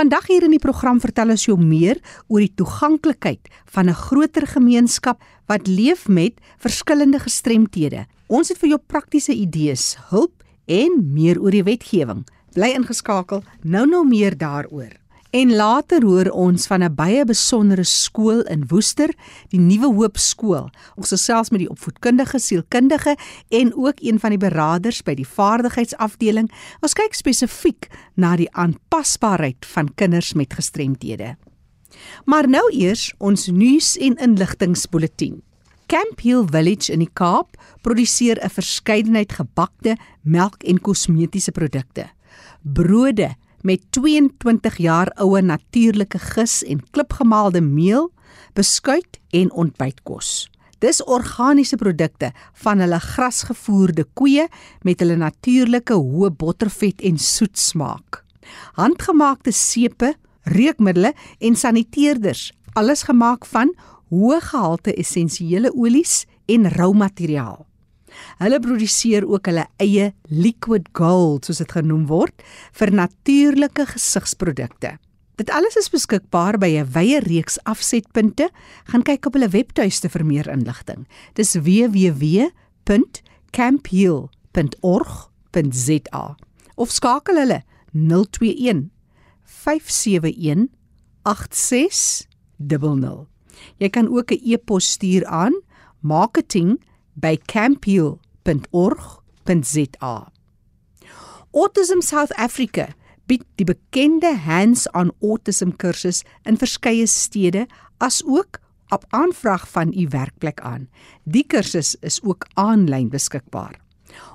Vandag hier in die program vertel ons jou meer oor die toeganklikheid van 'n groter gemeenskap wat leef met verskillende gestremthede. Ons het vir jou praktiese idees, hulp en meer oor die wetgewing. Bly ingeskakel, nou nou meer daaroor. En later hoor ons van 'n baie besondere skool in Woester, die Nuwe Hoop skool. Ons gesels met die opvoedkundige, sielkundige en ook een van die beraders by die vaardigheidsafdeling. Ons kyk spesifiek na die aanpasbaarheid van kinders met gestremthede. Maar nou eers ons nuus en inligtingspulsatie. Camp Hill Village in die Kaap produseer 'n verskeidenheid gebakte, melk en kosmetiese produkte. Brode met 22 jaar oue natuurlike gis en klipgemaalde meel, beskuit en ontbytkos. Dis organiese produkte van hulle grasgevoerde koeie met hulle natuurlike hoë bottervet en soet smaak. Handgemaakte sepe, reukmiddels en saniteerders, alles gemaak van hoë gehalte essensiële olies en rou materiaal. Hulle produseer ook hulle eie liquid gold, soos dit genoem word, vir natuurlike gesigsprodukte. Dit alles is beskikbaar by 'n wye reeks afsetpunte. Gaan kyk op hulle webtuiste vir meer inligting. Dis www.campheal.org.za of skakel hulle 021 571 8600. Jy kan ook 'n e-pos stuur aan marketing by campheel.org.za. Autism South Africa bied die bekende Hands-on Autism kursus in verskeie stede as ook op aanvraag van u werkplek aan. Die kursus is ook aanlyn beskikbaar.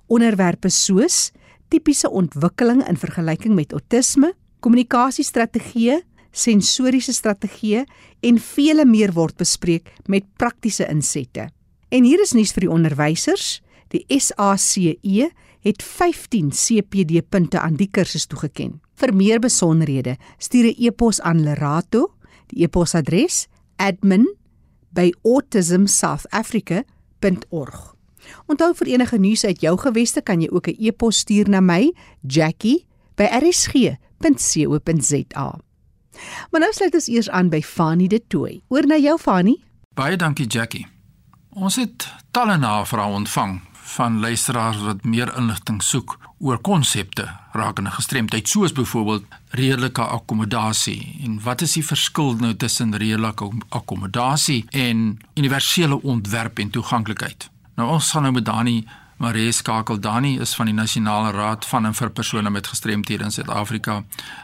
Onderwerpe soos tipiese ontwikkeling in vergelyking met autisme, kommunikasiestrategieë, sensoriese strategieë en vele meer word bespreek met praktiese insette. En hier is nuus vir die onderwysers. Die SACE het 15 CPD punte aan die kursus toegeken. Vir meer besonderhede, stuur 'n e-pos aan Lerato. Die e-posadres: admin@autismsouthafrica.org. Onthou vir enige nuus uit jou geweste kan jy ook 'n e-pos stuur na my, Jackie, by rsg.co.za. Maar nou sluit ons eers aan by Fanie de Tooi. Oor na jou Fanie. Baie dankie Jackie. Ons het talle navrae ontvang van luisteraars wat meer inligting soek oor konsepte rakende gestremdheid soos byvoorbeeld redelike akkommodasie en wat is die verskil nou tussen redelike akkommodasie en universele ontwerp en toeganklikheid. Nou ons gaan nou met Dani Marie skakel Dani is van die Nasionale Raad van en vir persone met gestremthede in Suid-Afrika.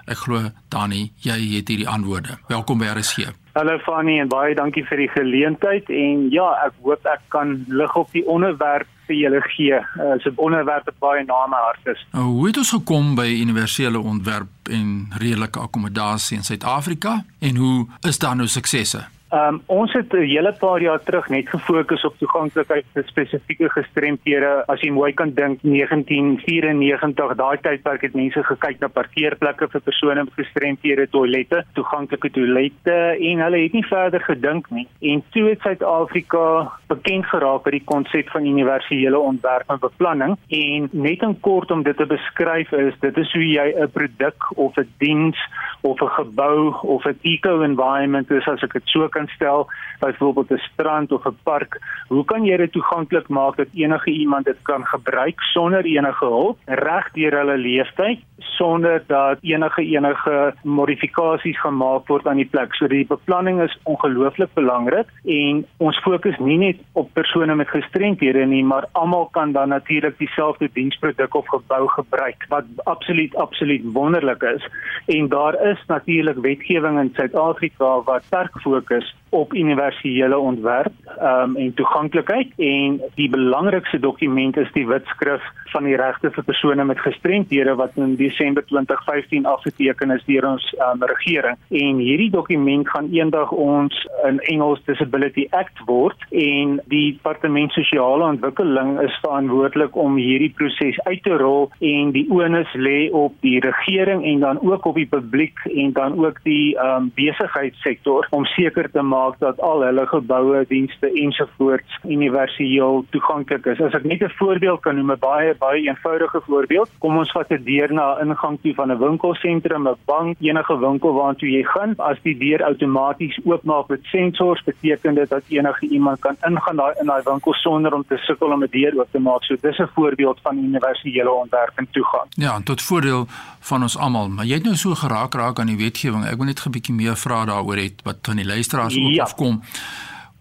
Ek glo Dani, jy het hierdie antwoorde. Welkom by RSG. Hallo Fanny en baie dankie vir die geleentheid en ja, ek hoop ek kan lig op die onderwerp vir julle gee. Dit is 'n onderwerp wat baie na my hart is. Nou, hoe het ons gekom by universele ontwerp en redelike akkommodasie in Suid-Afrika en hoe is daar nou suksesse? Ehm um, ons het 'n hele paar jaar terug net gefokus op toeganklikheid vir spesifieke gestremthede. As jy mooi kan dink, 1994, daai tydperk het mense gekyk na parkeerplekke vir persone met gestremthede, toilette, toeganklike toilette en hulle het nie verder gedink nie. En toe het Suid-Afrika bekend geraak met die konsep van universele ontwerp en beplanning en net in kort om dit te beskryf is, dit is hoe jy 'n produk of 'n diens of 'n gebou of 'n eco-environment is as ek dit so kan kan stel, byvoorbeeld 'n strand of 'n park, hoe kan jy dit toeganklik maak dat enige iemand dit kan gebruik sonder enige hulp reg deur hulle leeftyd sonder dat enige enige modifikasies gemaak word aan die plek. So die beplanning is ongelooflik belangrik en ons fokus nie net op persone met gestremthede nie, maar almal kan dan natuurlik dieselfde diensproduk of gebou gebruik wat absoluut absoluut wonderlik is. En daar is natuurlik wetgewing in Suid-Afrika wat sterk fokus op universele ontwerp um, en toeganklikheid. En die belangrikste dokument is die wetskrif van die regte vir persone met gestremthede wat in Desember 2015 afgeteken is deur ons um, regering. En hierdie dokument gaan eendag ons in Engels Disability Act word en die departement sosiale ontwikkeling is verantwoordelik om hierdie proses uit te rol en die onus lê op die regering en dan ook op die publiek en dan ook die um, besigheidssektor om seker te maak maak dat al hulle geboue, dienste ensovoorts universeel toeganklik is. As ek net 'n voorbeeld kan noem, 'n baie baie eenvoudige voorbeeld. Kom ons vat 'n deur na 'n ingang toe van 'n winkelsentrum, 'n bank, enige winkel waartoe jy gaan. As die deur outomaties oopmaak met sensors, beteken dit dat enige iemand kan ingaan daai in daai winkel sonder om te sukkel om 'n deur oop te maak. So dis 'n voorbeeld van universele ontwerp en toegang. Ja, en tot voordeel van ons almal, maar jy het nou so geraak raak aan die wetgewing. Ek wil net 'n bietjie meer vra daaroor hê wat van die luisteraars ook ja. afkom.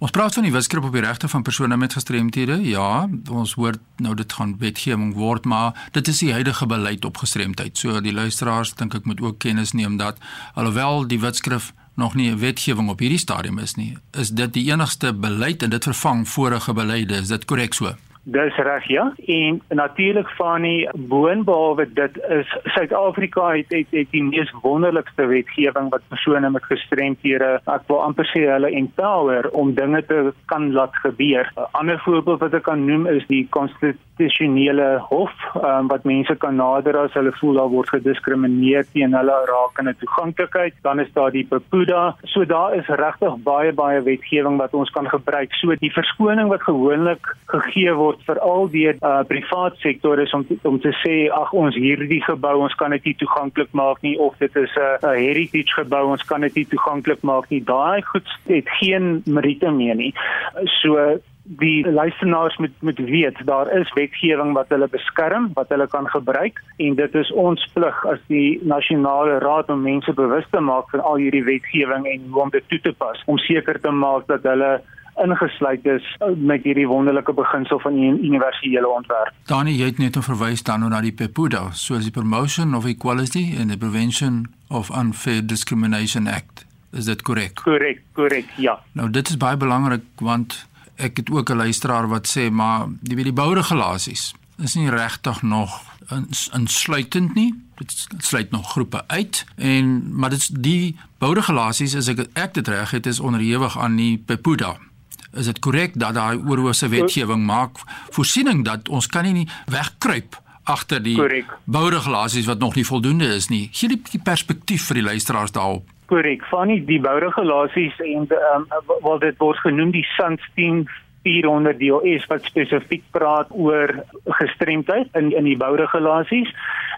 Ons praat van die wetskrip op die regte van persone met gestremthede. Ja, ons hoor nou dit gaan wetgewing word, maar dit is die huidige beleid op gestremdheid. So die luisteraars dink ek moet ook kennis neem dat alhoewel die wetskrip nog nie 'n wetgewing op hierdie stadium is nie, is dit die enigste beleid en dit vervang vorige beleide. Is dit korrek so? Dis reg ja. En natuurlik van die boonbehalwe dit is Suid-Afrika het, het het die mees wonderlikste wetgewing wat persone met gestremthede ek wil amper sê hulle empower om dinge te kan laat gebeur. 'n Ander voorbeeld wat ek kan noem is die konstitusionele hof um, wat mense kan nader as hulle voel daar word gediskrimineer teen hulle rakende toeganklikheid. Dan is daar die POPUDA. So daar is regtig baie baie wetgewing wat ons kan gebruik. So die verskoning wat gewoonlik gegee word word veral deur uh, privaat sektor is om om te sê ag ons hierdie gebou ons kan dit nie toeganklik maak nie of dit is 'n uh, heritage gebou ons kan dit nie toeganklik maak nie. Daai goed het geen meriete meer nie. So die luisteraars moet moet weet daar is wetgewing wat hulle beskerm wat hulle kan gebruik en dit is ons plig as die nasionale raad om mense bewus te maak van al hierdie wetgewing en hoe om dit toe te pas om seker te maak dat hulle ingesluit is met hierdie wonderlike beginsel van die universele ontwerp. Danie, jy het net verwys dan na die PEPUDA, soos die Promotion of Equality and the Prevention of Unfair Discrimination Act. Is dit korrek? Korrek, korrek, ja. Nou dit is baie belangrik want ek het ook 'n luisteraar wat sê maar die wie die bouregulasies is nie regtig nog insluitend nie. Dit sluit nog groepe uit en maar dit's die bouregulasies as ek ek dit reg het is onderhewig aan die PEPUDA is dit korrek dat daai oorhoofse wetgewing maak voorsiening dat ons kan nie wegkruip agter die bouregulasies wat nog nie voldoende is nie. Gee die perspektief vir die luisteraars daarop. Korrek. Van die, die bouregulasies en ehm um, wat dit word genoem die Sunstein 400 DOS wat spesifiek praat oor gestremdheid in in die bouregulasies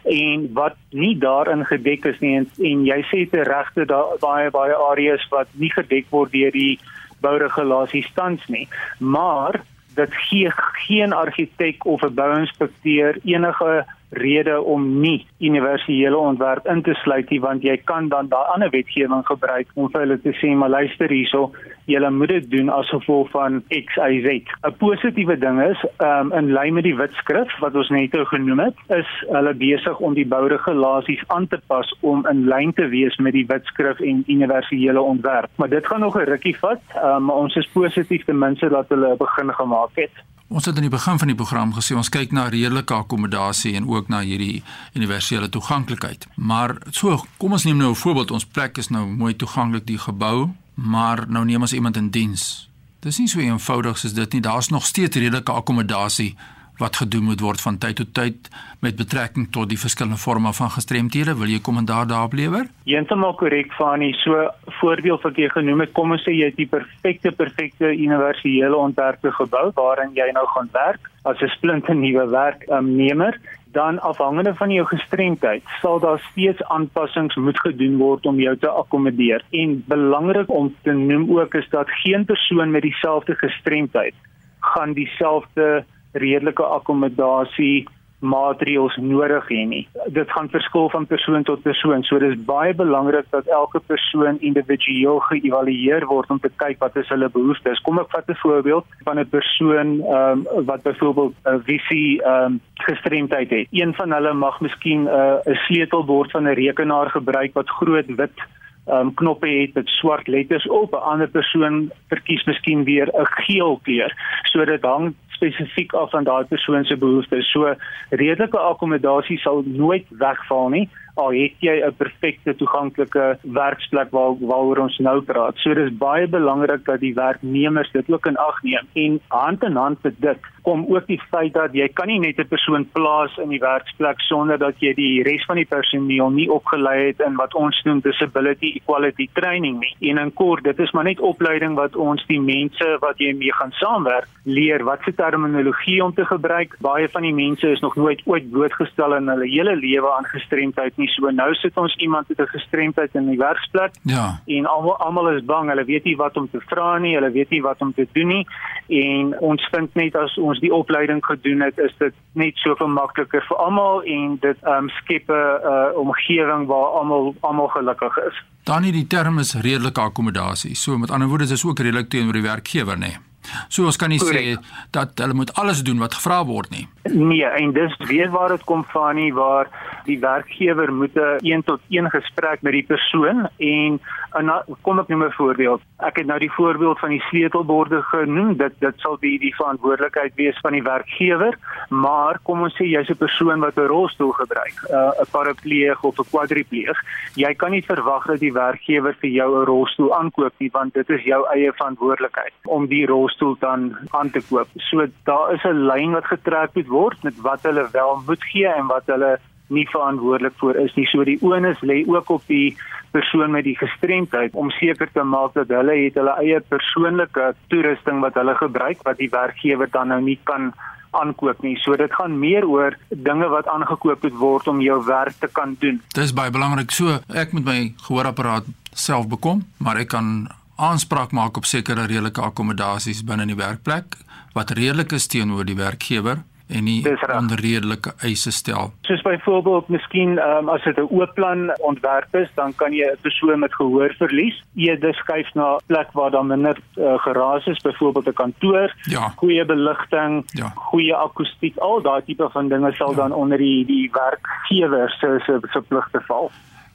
en wat nie daarin gedek is nie en, en jy sê te regte daar baie baie areas wat nie gedek word deur die bouregulasie tans nie, maar dit gee geen argitek of 'n bouinspekteur enige rede om nie universele ontwerp in te sluit nie want jy kan dan daai ander wetgewing gebruik om vir hulle te sê maar luister hierso julle moet dit doen as gevolg van XYZ. 'n Positiewe ding is um, in lyn met die wetskrif wat ons net nou genoem het, is hulle besig om die bouregulasies aan te pas om in lyn te wees met die wetskrif en universele ontwerp. Maar dit gaan nog 'n rukkie vat, um, maar ons is positief ten minste dat hulle begin gemaak het. Ons het in die begin van die program gesê ons kyk na redelike akkommodasie en ook na hierdie universele toeganklikheid. Maar so, kom ons neem nou 'n voorbeeld. Ons plek is nou mooi toeganklik die gebou, maar nou neem ons iemand in diens. Dis nie so eenvoudig soos dit nie. Daar's nog steeds redelike akkommodasie wat gedoen moet word van tyd tot tyd met betrekking tot die verskillende forme van gestremthede. Wil jy kommentaar daarop lewer? Heeltemal korrek Fani. So voorbeeld wat jy genoem het, kom ons sê jy het die perfekte perfekte universele ontwerp gebou waarin jy nou gaan werk as 'n splinte nuwe werknemer. Um, dan afhangende van jou gestremdheid sal daar steeds aanpassings moet gedoen word om jou te akkommodeer. En belangrik om te noem ook is dat geen persoon met dieselfde gestremdheid gaan dieselfde redelike akkommodasie maatreëls nodig hê nie. Dit gaan verskil van persoon tot persoon. So dis baie belangrik dat elke persoon individueel geëvalueer word om te kyk wat is hulle behoeftes. Kom ek vat 'n voorbeeld van 'n persoon ehm um, wat byvoorbeeld 'n visie ehm um, gestremdheid het. Een van hulle mag miskien uh, 'n uh, sleutelbord van 'n rekenaar gebruik wat groot wit um, knoppe het met swart letters op 'n ander persoon verkies miskien weer 'n geel kleur so dit hang spesifiek af van daai persoon se behoeftes so redelike akkommodasie sal nooit wegval nie al het jy 'n perfekte toeganklike werksplek waar waaroor ons nou praat. So dis baie belangrik dat die werknemers dit ook in ag neem. En hand in hand met dit kom ook die feit dat jy kan nie net 'n persoon plaas in die werksplek sonder dat jy die res van die personeel nie opgelei het in wat ons noem disability equality training nie. En in kort, dit is maar net opleiding wat ons die mense wat jy mee gaan saamwerk leer wat se terminologie om te gebruik. Baie van die mense is nog nooit ooit blootgestel in hulle hele lewe aan gestremdheid nie. So nou sit ons iemand met 'n gestremdheid in die werksplek. Ja. En almal almal is bang. Hulle weet nie wat om te vra nie. Hulle weet nie wat om te doen nie. En ons vind net as ons die opleiding gedoen het, is dit net soveel makliker vir almal en dit um, skep 'n uh, omgewing waar almal almal gelukkig is. Dan hierdie term is redelike akkommodasie. So met ander woorde, dit is ook redelik teenoor die werkgewer, nê. Nee. So ons kan nie Correct. sê dat hulle moet alles doen wat gevra word nie. Nee, en dis weer waar dit kom van nie waar die werkgewer moet 'n een tot een gesprek met die persoon en, en kom ek noem 'n voorbeeld. Ek het nou die voorbeeld van die sleutelborde genoem. Dit dit sal die die verantwoordelikheid wees van die werkgewer, maar kom ons sê jy's 'n persoon wat 'n rolstoel gebruik, uh, 'n parapleeg of 'n kwadripleeg. Jy kan nie verwag dat die werkgewer vir jou 'n rolstoel aankoop nie, want dit is jou eie verantwoordelikheid om die rolstoel dan aan te koop. So daar is 'n lyn wat getrek moet word met wat hulle wel moet gee en wat hulle nie verantwoordelik vir is nie. So die onus lê ook op die persoon met die gestremdheid om seker te maak dat hulle het hulle eie persoonlike toerusting wat hulle gebruik wat die werkgewer dan nou nie kan aankoop nie. So dit gaan meer oor dinge wat aangekoop moet word om jou werk te kan doen. Dis baie belangrik. So ek moet my gehoorapparaat self bekom, maar ek kan aanspraak maak op sekere redelike akkommodasies binne die werkplek wat redelik is teenoor die werkgewer en nie onredelike eise stel. Soos byvoorbeeld, miskien um, as dit 'n oop plan ontwerp is, dan kan jy 'n persoon met gehoor verlies eerder skuif na 'n plek waar daar minder uh, geraas is, byvoorbeeld 'n kantoor, ja. goeie beligting, ja. goeie akoestiek, al daai tipe van dinge sal ja. dan onder die die werkgewer se se verpligte val.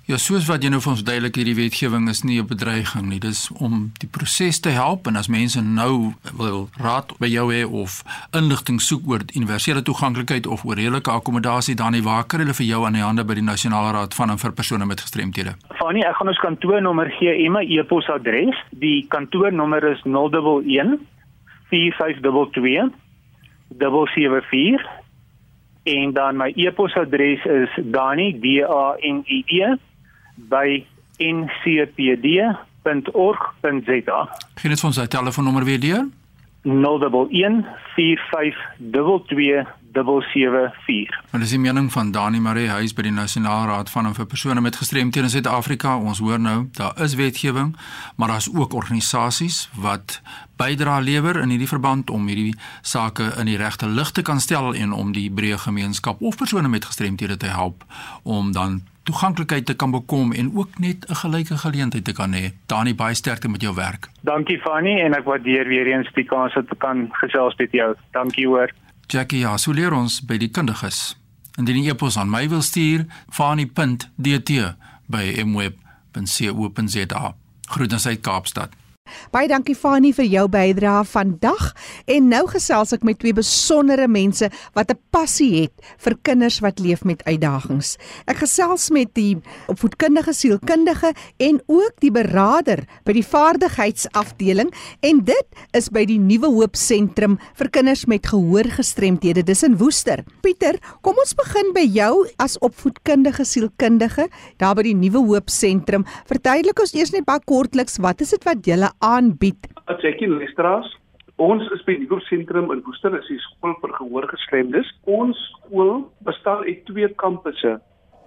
Ja, soos wat jy nou vir ons duidelik hierdie wetgewing is nie 'n bedreiging nie. Dis om die proses te help en as mense nou wil raad by jou hê of inligting soek oor universele toeganklikheid of oor redelike akkommodasie dan nie waar kan hulle vir jou aan die hande by die Nasionale Raad van en vir persone met gestremthede? Fanie, ek gaan ons kantoornommer gee en my e-posadres. Die kantoornommer is 011 4522 74 en dan my e-posadres is dani d a n i e by ncpd.org.za. Gee net vir ons daai telefoonnommer weer deur. 011 4522 774. Maar dis die mening van Dani Marie Huis by die Nasionale Raad van en vir persone met gestremthede in Suid-Afrika. Ons hoor nou, daar is wetgewing, maar daar's ook organisasies wat bydra lewer in hierdie verband om hierdie sake in die regte lig te kan stel en om die breë gemeenskap of persone met gestremthede te help om dan toeganklikheid te kan bekom en ook net 'n gelyke geleentheid te kan hê. Dani baie sterkte met jou werk. Dankie Fanny en ek waardeer weer eens die kans dat ek kan gesels met jou. Dankie hoor. Jackie, ja, so leer ons by die kundiges. Indien jy epos aan my wil stuur, fani.dt by mweb.co.za. Groetens uit Kaapstad. Baie dankie Fanie vir jou bydrae vandag. En nou gesels ek met twee besondere mense wat 'n passie het vir kinders wat leef met uitdagings. Ek gesels met die opvoedkundige sielkundige en ook die beraader by die vaardigheidsafdeling en dit is by die Nuwe Hoop Sentrum vir kinders met gehoorgestremthede. Dis in Woester. Pieter, kom ons begin by jou as opvoedkundige sielkundige daar by die Nuwe Hoop Sentrum. Verduidelik ons eers net baie kortliks wat is dit wat julle aanbied? Jackie Lestraas. Ons is by die Hoofsentrum in Woester, is die skool vir gehoorgestremdes. Ons skool bestaan uit twee kampusse.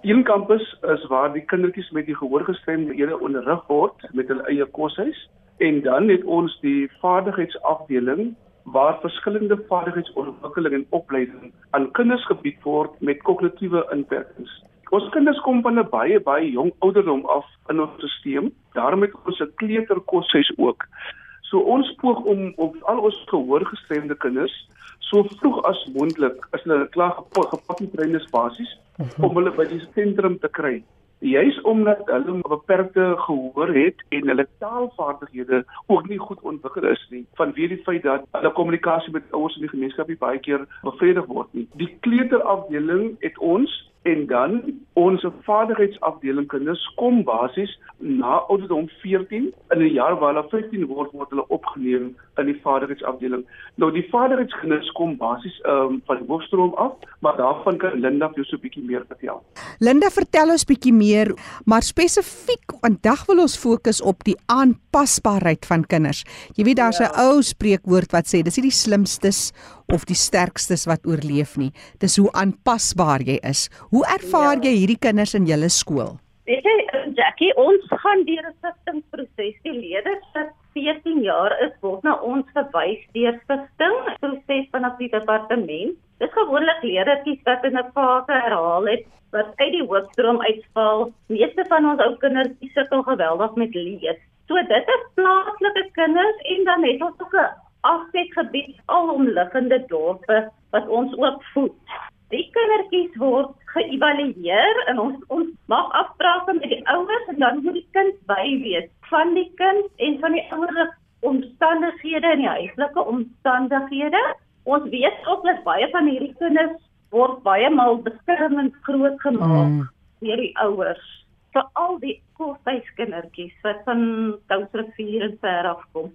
Een kampus is waar die kindertjies met die gehoorgestremdhede onderrig word met hulle eie koshuis en dan het ons die vaardigheidsafdeling waar verskillende vaardigheidsontwikkeling en opleiding aan kinders gebied word met kognitiewe inperkings. Ons kinders kom van 'n baie baie jong ouderdom af in ons stelsel. Daarom het ons 'n kleuterkoshuis ook. So ons poog om op al ons gehoorgestremde kinders so vroeg as moontlik as hulle klaar gepak in trainers basies mhm. om hulle by die sentrum te kry. Juis omdat hulle 'n beperkte gehoor het en hulle taalvaardighede ook nie goed ontwikkel is nie, vanweë die feit dat hulle kommunikasie met ouers in die gemeenskap nie baie keer bevredig word nie. Die kleuterafdeling het ons En dan ons vaderheidsafdeling kinders kom basies na ouderdom 14 in 'n jaar waar hulle 15 word word hulle opgeneem in die vaderheidsafdeling. Nou die vaderheidskinders kom basies ehm um, van die hoofstroom af, maar daarvan kan Linda vir jou so 'n bietjie meer vertel. Linda, vertel ons bietjie meer, maar spesifiek vandag wil ons fokus op die aanpasbaarheid van kinders. Jy weet daar's 'n ja. ou spreekwoord wat sê dis nie die slimstes of die sterkstes wat oorleef nie. Dis hoe aanpasbaar jy is. Hoe ervaar ja. jy hierdie kinders in julle skool? Weet jy, Jackie, ons gaan deur 'n siftingproses. Die leerders wat 14 jaar is, word na ons verwys deur sifting, proses vanaf die departement. Dit gewoonlik leerdertjies wat in 'n fase herhaal het wat uit die hoofstroom uitval. Meeste van ons ou kinders sukkel geweldig met lees. So dit is plaaslike kinders en dan het ons ook 'n afsetgebied alomliggende dorpe wat ons ook voed. Die kindertjies word geëvalueer en ons ons maak afsprake met die ouers en dan moet die kind by wees van die kind en van die ouers omstandighede en die huislike omstandighede. Ons weet ook dat baie van hierdie kinders word baie maal beskermend groot gemaak mm. deur die ouers vir al die koshuiskindertjies wat van Kousrivier en ver af kom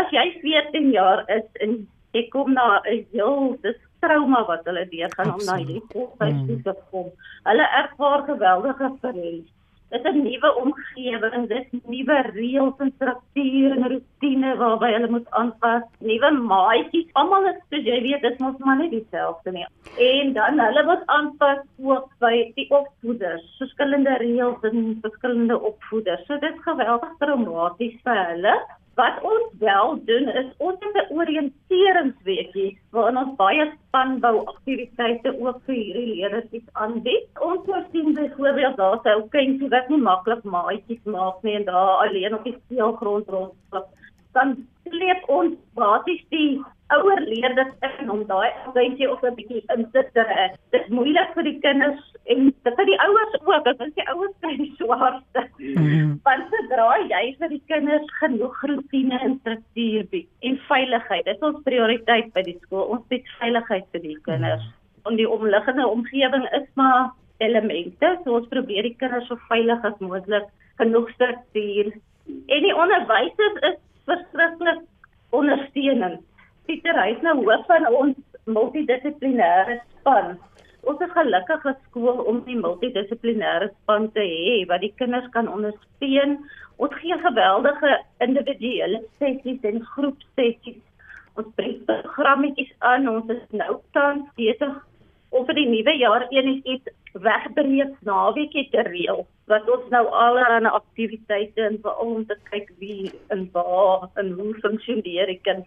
as jy 14 jaar is en jy kom na 'n heel dis trauma wat hulle deurgaan om na hierdie voltyd mm. te kom. Hulle ervaar geweldige verlies. Dit is 'n nuwe omgewing, dit is nuwe reëls en strukture en rotine waarby hulle moet aanpas. Nuwe maatjies, almal is soos jy weet, dit mos maar nie dieselfde nie. En dan hulle moet aanpas ook by die opvoeders, verskillende reëls en verskillende opvoeders. So dit is geweldig traumaties vir hulle. Wat ons wel doen is ons het 'n oriënteringsweekie waarin ons baie spanbou aktiwiteite ook vir hierdie leerders aanbied. Ons voorsien byvoorbeeld daar sou kinders wat nie maklik maatjies maak nie en daar alleen op die speelgrond rondloop. Dan sleep ons basies die ouer leerders in om daai ouetjie of 'n bietjie in te trek. Dit is moeilik vir die kinders en vir die ouers ook. Ek dink die ouers kry die swaarste. Mm -hmm. Want sodra jy vir die kinders genoeg rutine en struktuur bied en veiligheid, dit is ons prioriteit by die skool. Ons bied veiligheid vir die kinders. Mm -hmm. En die omliggende omgewing is maar elemente. So ons probeer die kinders so veilig as moontlik genoeg struktuur. En die onderwysers is verskriklik ondersteunend. Pieter hy is nou hoof van ons multidissiplinêre span. Ons is gelukkig as skool om die multidissiplinêre span te hê wat die kinders kan ondersteun. Ons gee geweldige individuele sessies en groepsessies. Ons bring programmetjies aan. Ons is nou tans besig om vir die nuwe jaar enigiets wegbreek naweekie te reël wat ons nou allerlei aktiwiteite en veral om te kyk wie en waar en hoe funksioneer die kind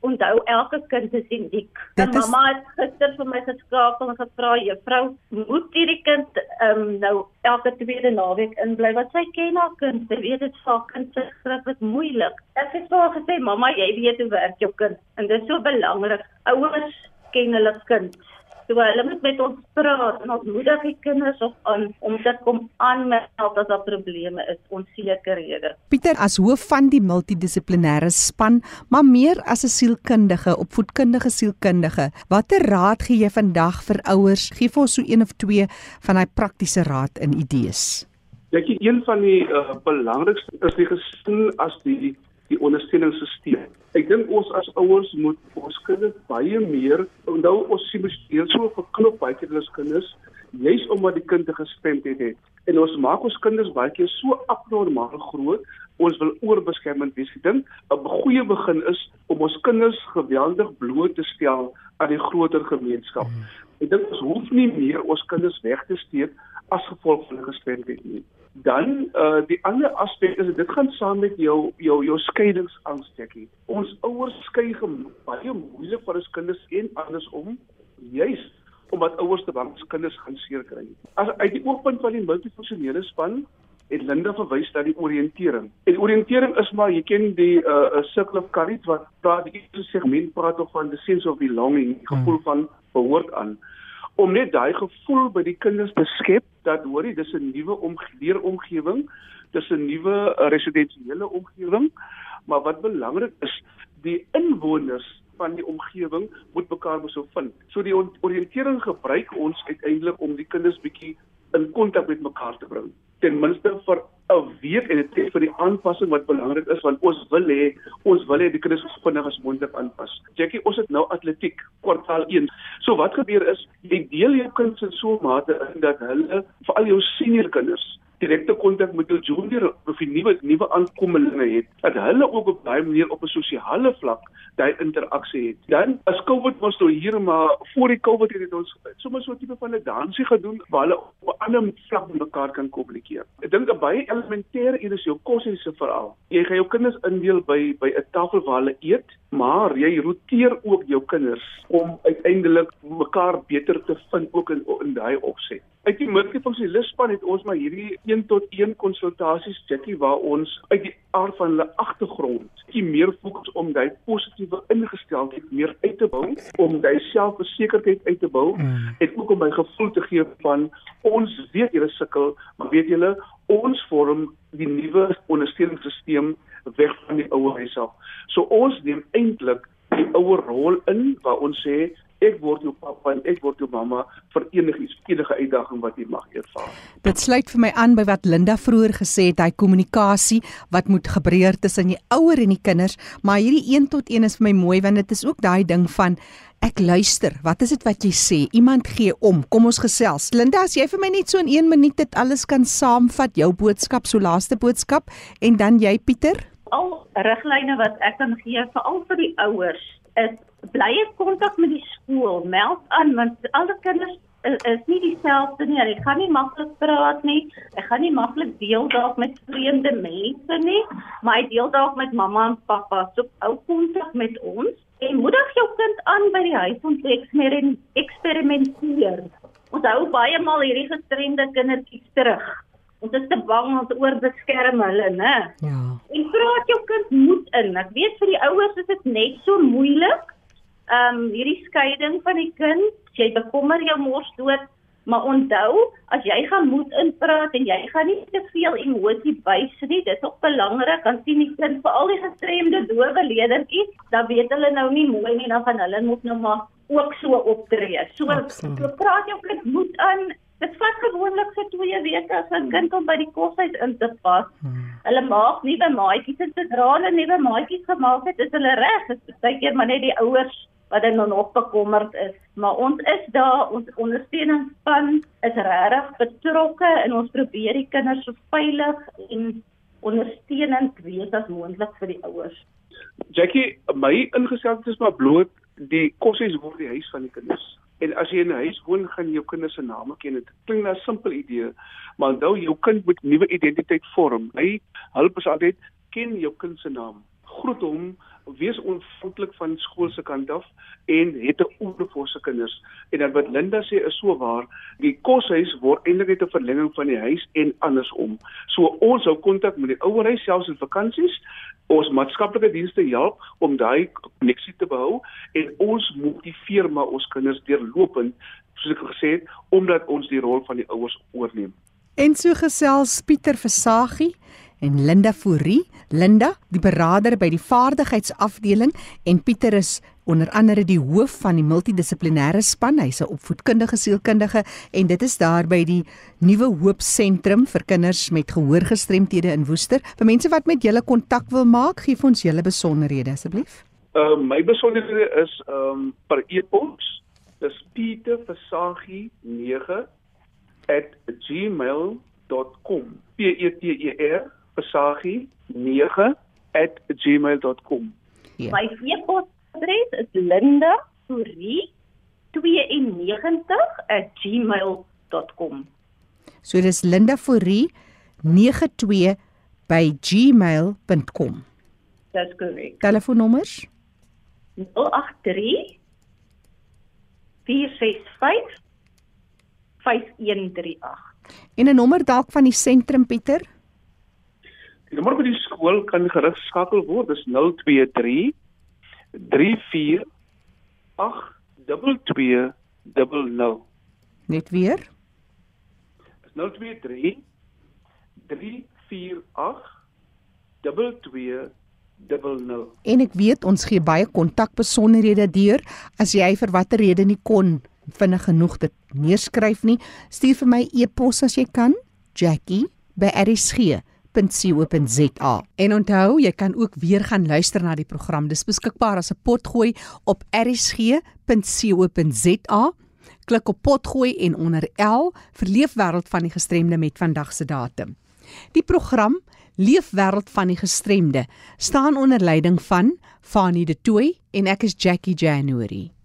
onthou elke kind is uniek. En mamma het gister vir my geskakel en gevra, "Juffrou, moet hierdie kind ehm um, nou elke tweede naweek inbly? Wat sy ken haar kind, sy weet dit vir kind se skrif is moeilik." Ek het vir haar gesê, "Mamma, jy weet hoe werk jou kind." En dit is so belangrik. Ouers ken hulle kind. So hulle moet met ons praat en ons moedig die kinders op aan om te kom aanmeld as daar probleme is, onsekerhede. Pieter as hoof van die multidissiplinêre span, maar meer as 'n sielkundige, opvoedkundige sielkundige, watter raad gee jy vandag vir ouers? Gee vir ons so een of twee van daai praktiese raad en idees. Ek dink een van die uh, belangrikste is die gesin as die die ondersteuningssisteem. Ek dink ons as ouers moet ons kinders baie meer onthou ons sien bestuur so verknop baie keer ons kinders juis omdat die kind 'n gestremdheid het. En ons maak ons kinders baie keer so abnormaal groot. Ons wil oorbeskermend wees. Ek dink 'n goeie begin is om ons kinders geweldig bloot te stel aan die groter gemeenskap. Hmm. Ek dink ons hoef nie meer ons kinders weg te steek as gevolg van 'n gestremdheid nie dan uh die ander aspek is dit gaan saam met jou jou jou skeiingsangstekkie. Ons ouers skei baie moeilik vir ons kinders en andersom juis omdat ouers te bang is kinders gaan seer kry. As uit die oogpunt van die multifunksionele span het Linda verwys na die oriëntering. En die oriëntering is maar jy ken die uh circle of courage wat praat die eerste segment praat of van the sense of belonging, gevoel van behoort aan om net daai gevoel by die kinders te skep dat hoorie dis 'n nuwe omgewing, dis 'n nuwe uh, residensiële omgewing, maar wat belangrik is, die inwoners van die omgewing moet mekaar besou vind. So die oriëntering gebruik ons uiteindelik om die kinders bietjie in kontak met mekaar te bring. Ten minste vir 'n week en dit is vir die aanpassing wat belangrik is want ons wil hê ons wil hê die kinders so vinnig as moontlik aanpas. Jackie, ons het nou atletiek kwartaal 1. So wat gebeur is jy deel jou kinders in so 'n mate in dat hulle veral jou senior kinders direkte kontak met hul junior of die nuwe nuwe aankommelinge het dat hulle ook op daai manier op 'n sosiale vlak daai interaksie het. Dan as COVID was nou hier maar voor die COVID het ons sommer so 'n tipe van 'n dansie gedoen waar hulle op 'n ander vlak met mekaar kan kommunikeer. Ek dink 'n baie elementêre iets is jou kosiese verhaal. Jy gaan jou kinders indeel by by 'n tafel waar hulle eet, maar jy roteer ook jou kinders om uiteindelik mekaar beter te vind ook in in daai opset uit die multifunksionalispan het ons maar hierdie 1 tot 1 konsultasies Jackie waar ons uit die aard van hulle agtergrond die meer fokus om daai positiewe ingesteldheid meer uit te bou om daai selfversekerdheid uit te bou mm. en ook om my gevoel te gee van ons weet julle sukkel maar weet julle ons vorm die nuwe ondersteuningssisteem weg van die ou huis af so ons neem eintlik die ouer rol in waar ons sê ek word jou pappa en ek word jou mamma vir enigiets enige uitdaging wat jy mag ervaar. Dit sluit vir my aan by wat Linda vroeër gesê het, hy kommunikasie wat moet gebeur tussen die ouer en die kinders, maar hierdie 1 tot 1 is vir my mooi want dit is ook daai ding van ek luister. Wat is dit wat jy sê? Iemand gee om. Kom ons gesels. Linda, as jy vir my net so in 1 minuut dit alles kan saamvat, jou boodskap, so laaste boodskap en dan jy Pieter? Al riglyne wat ek kan gee vir al vir die ouers is bly in kontak met die skool, meld aan want al die kinders is, is nie dieselfde nie. Hulle gaan nie maklik praat nie. Hulle gaan nie maklik deel dalk met vreemde mense nie, maar hy deel dalk met mamma en pappa. So hou kontak met ons en moedig jou kind aan by die huis om te eksperimenteer. Ons hou baie maal hierdie gestremde kindertjies terug. Ons is te bang om te oorbeskerm hulle, né? Ja. En praat jou kind moed in. Ek weet vir die ouers is dit net so moeilik ehm um, hierdie skeiding van die kind, jy bekommer jou mors dood, maar onthou, as jy gaan moed inpraat en jy gaan nie te veel emosie wys nie, dit is ook belangrik aan sien die kind vir al die gestremde dowe leerdertjies, dan weet hulle nou nie mooi nie dan van hulle moet nou maar ook so optree. So, so praat jou kind moed aan Dit vat gewoonlik vir 2 weke as 'n kind om by die koshuis in te pas. Hmm. Hulle maak nuwe maatjies en sodra hulle nuwe maatjies gemaak het, is hulle reg. Dit is baie keer maar net die ouers wat dan nog bekommerd is. Maar ons is daar, ons ondersteuningsspan is regtig betrokke en ons probeer die kinders so veilig en ondersteunend wees as moontlik vir die ouers. Jackie, my ingesteldheid is maar bloot die kosies word die huis van die kinders. En as jy in 'n huis woon, gaan jy jou kinders se name ken. Dit klink na 'n simpel idee, maar onthou jou kind moet nuwe identiteit vorm. Hy help ons altyd ken jou kind se naam. Groet hom wees ontvanklik van skool se kant af en het 'n oor vir se kinders. En dan wat Linda sê is so waar, die koshuis word eintlik net 'n verlenging van die huis en andersom. So ons hou kontak met die ouerhuis selfs in vakansies. Ons maatskaplike dienste help om daai koneksie te behou en ons motiveer maar ons kinders deurlopend soos ek gesê het omdat ons die rol van die ouers oorneem. En so gesels Pieter Versagie en Linda Fourie. Linda, die beraader by die vaardigheidsafdeling en Pieter is onder andere die hoof van die multidissiplinêre span. Hy's 'n opvoedkundige sielkundige en dit is daar by die Nuwe Hoop Sentrum vir kinders met gehoorgestremthede in Woester. Vir mense wat met julle kontak wil maak, gee ons julle besonderhede asseblief. Uh my besonderhede is um per e-pos. Dis pieterversagi9@gmail.com. P E T E R pasagi9@gmail.com. Ja. My e-posadres is linda.fourie92@gmail.com. So dis linda.fourie92@gmail.com. Dis korrek. Telefoonnommers 083 465 5138. En 'n nommer dalk van die sentrum Pieter 082 Die nommer by die skool kan gerig skakel word. Dis 023 34 8200. Net weer? Dis 023 348 2200. 0 En ek weet ons gee baie kontakbesonderhede deur as jy vir watter rede nie kon vinnig genoeg dit neerskryf nie, stuur vir my e-pos as jy kan, jackie@rsg.co.za. En onthou, jy kan ook weer gaan luister na die program. Dis beskikbaar as 'n potgooi op rsg.co.za. Klik op potgooi en onder L vir Leefwêreld van die gestremde met vandag se datum. Die program Leefwêreld van die gestremde staan onder leiding van Fanie De Tooy en ek is Jackie January.